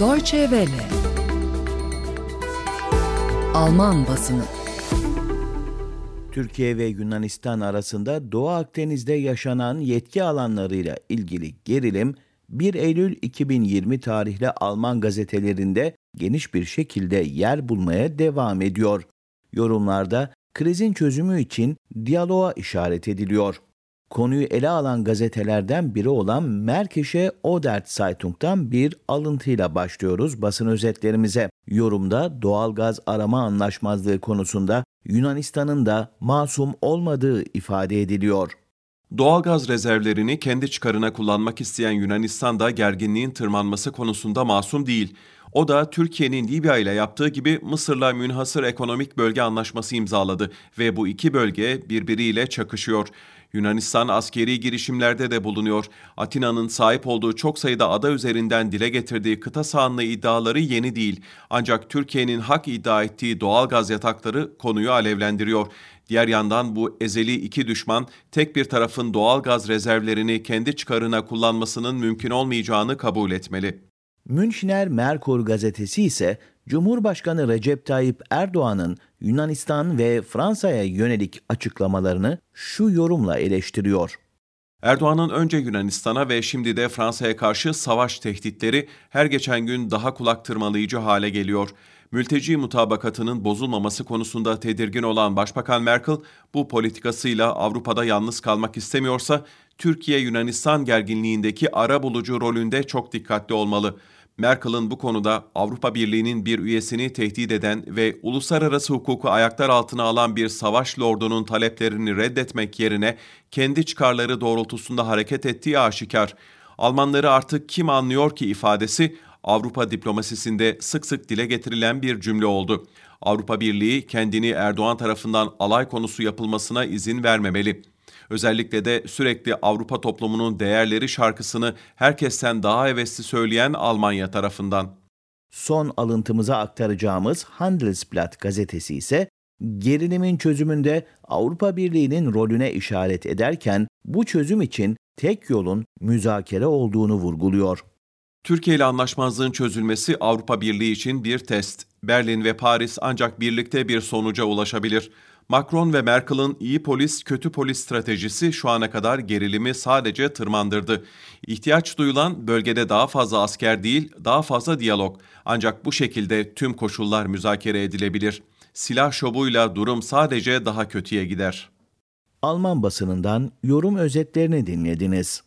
Deutsche Welle Alman basını Türkiye ve Yunanistan arasında Doğu Akdeniz'de yaşanan yetki alanlarıyla ilgili gerilim 1 Eylül 2020 tarihli Alman gazetelerinde geniş bir şekilde yer bulmaya devam ediyor. Yorumlarda krizin çözümü için diyaloğa işaret ediliyor. Konuyu ele alan gazetelerden biri olan Merkişe Odert Zeitung'dan bir alıntıyla başlıyoruz basın özetlerimize. Yorumda doğalgaz arama anlaşmazlığı konusunda Yunanistan'ın da masum olmadığı ifade ediliyor. Doğalgaz rezervlerini kendi çıkarına kullanmak isteyen Yunanistan da gerginliğin tırmanması konusunda masum değil. O da Türkiye'nin Libya ile yaptığı gibi Mısır'la münhasır ekonomik bölge anlaşması imzaladı ve bu iki bölge birbiriyle çakışıyor. Yunanistan askeri girişimlerde de bulunuyor. Atina'nın sahip olduğu çok sayıda ada üzerinden dile getirdiği kıta sahanlığı iddiaları yeni değil. Ancak Türkiye'nin hak iddia ettiği doğal gaz yatakları konuyu alevlendiriyor. Diğer yandan bu ezeli iki düşman tek bir tarafın doğal gaz rezervlerini kendi çıkarına kullanmasının mümkün olmayacağını kabul etmeli. Münchner Merkur gazetesi ise Cumhurbaşkanı Recep Tayyip Erdoğan'ın Yunanistan ve Fransa'ya yönelik açıklamalarını şu yorumla eleştiriyor. Erdoğan'ın önce Yunanistan'a ve şimdi de Fransa'ya karşı savaş tehditleri her geçen gün daha kulak tırmalayıcı hale geliyor. Mülteci mutabakatının bozulmaması konusunda tedirgin olan Başbakan Merkel, bu politikasıyla Avrupa'da yalnız kalmak istemiyorsa, Türkiye-Yunanistan gerginliğindeki ara bulucu rolünde çok dikkatli olmalı. Merkel'ın bu konuda Avrupa Birliği'nin bir üyesini tehdit eden ve uluslararası hukuku ayaklar altına alan bir savaş lordunun taleplerini reddetmek yerine kendi çıkarları doğrultusunda hareket ettiği aşikar. Almanları artık kim anlıyor ki ifadesi Avrupa diplomasisinde sık sık dile getirilen bir cümle oldu. Avrupa Birliği kendini Erdoğan tarafından alay konusu yapılmasına izin vermemeli. Özellikle de sürekli Avrupa toplumunun değerleri şarkısını herkesten daha hevesli söyleyen Almanya tarafından. Son alıntımıza aktaracağımız Handelsblatt gazetesi ise gerilimin çözümünde Avrupa Birliği'nin rolüne işaret ederken bu çözüm için tek yolun müzakere olduğunu vurguluyor. Türkiye ile anlaşmazlığın çözülmesi Avrupa Birliği için bir test. Berlin ve Paris ancak birlikte bir sonuca ulaşabilir. Macron ve Merkel'ın iyi polis kötü polis stratejisi şu ana kadar gerilimi sadece tırmandırdı. İhtiyaç duyulan bölgede daha fazla asker değil, daha fazla diyalog. Ancak bu şekilde tüm koşullar müzakere edilebilir. Silah şovuyla durum sadece daha kötüye gider. Alman basınından yorum özetlerini dinlediniz.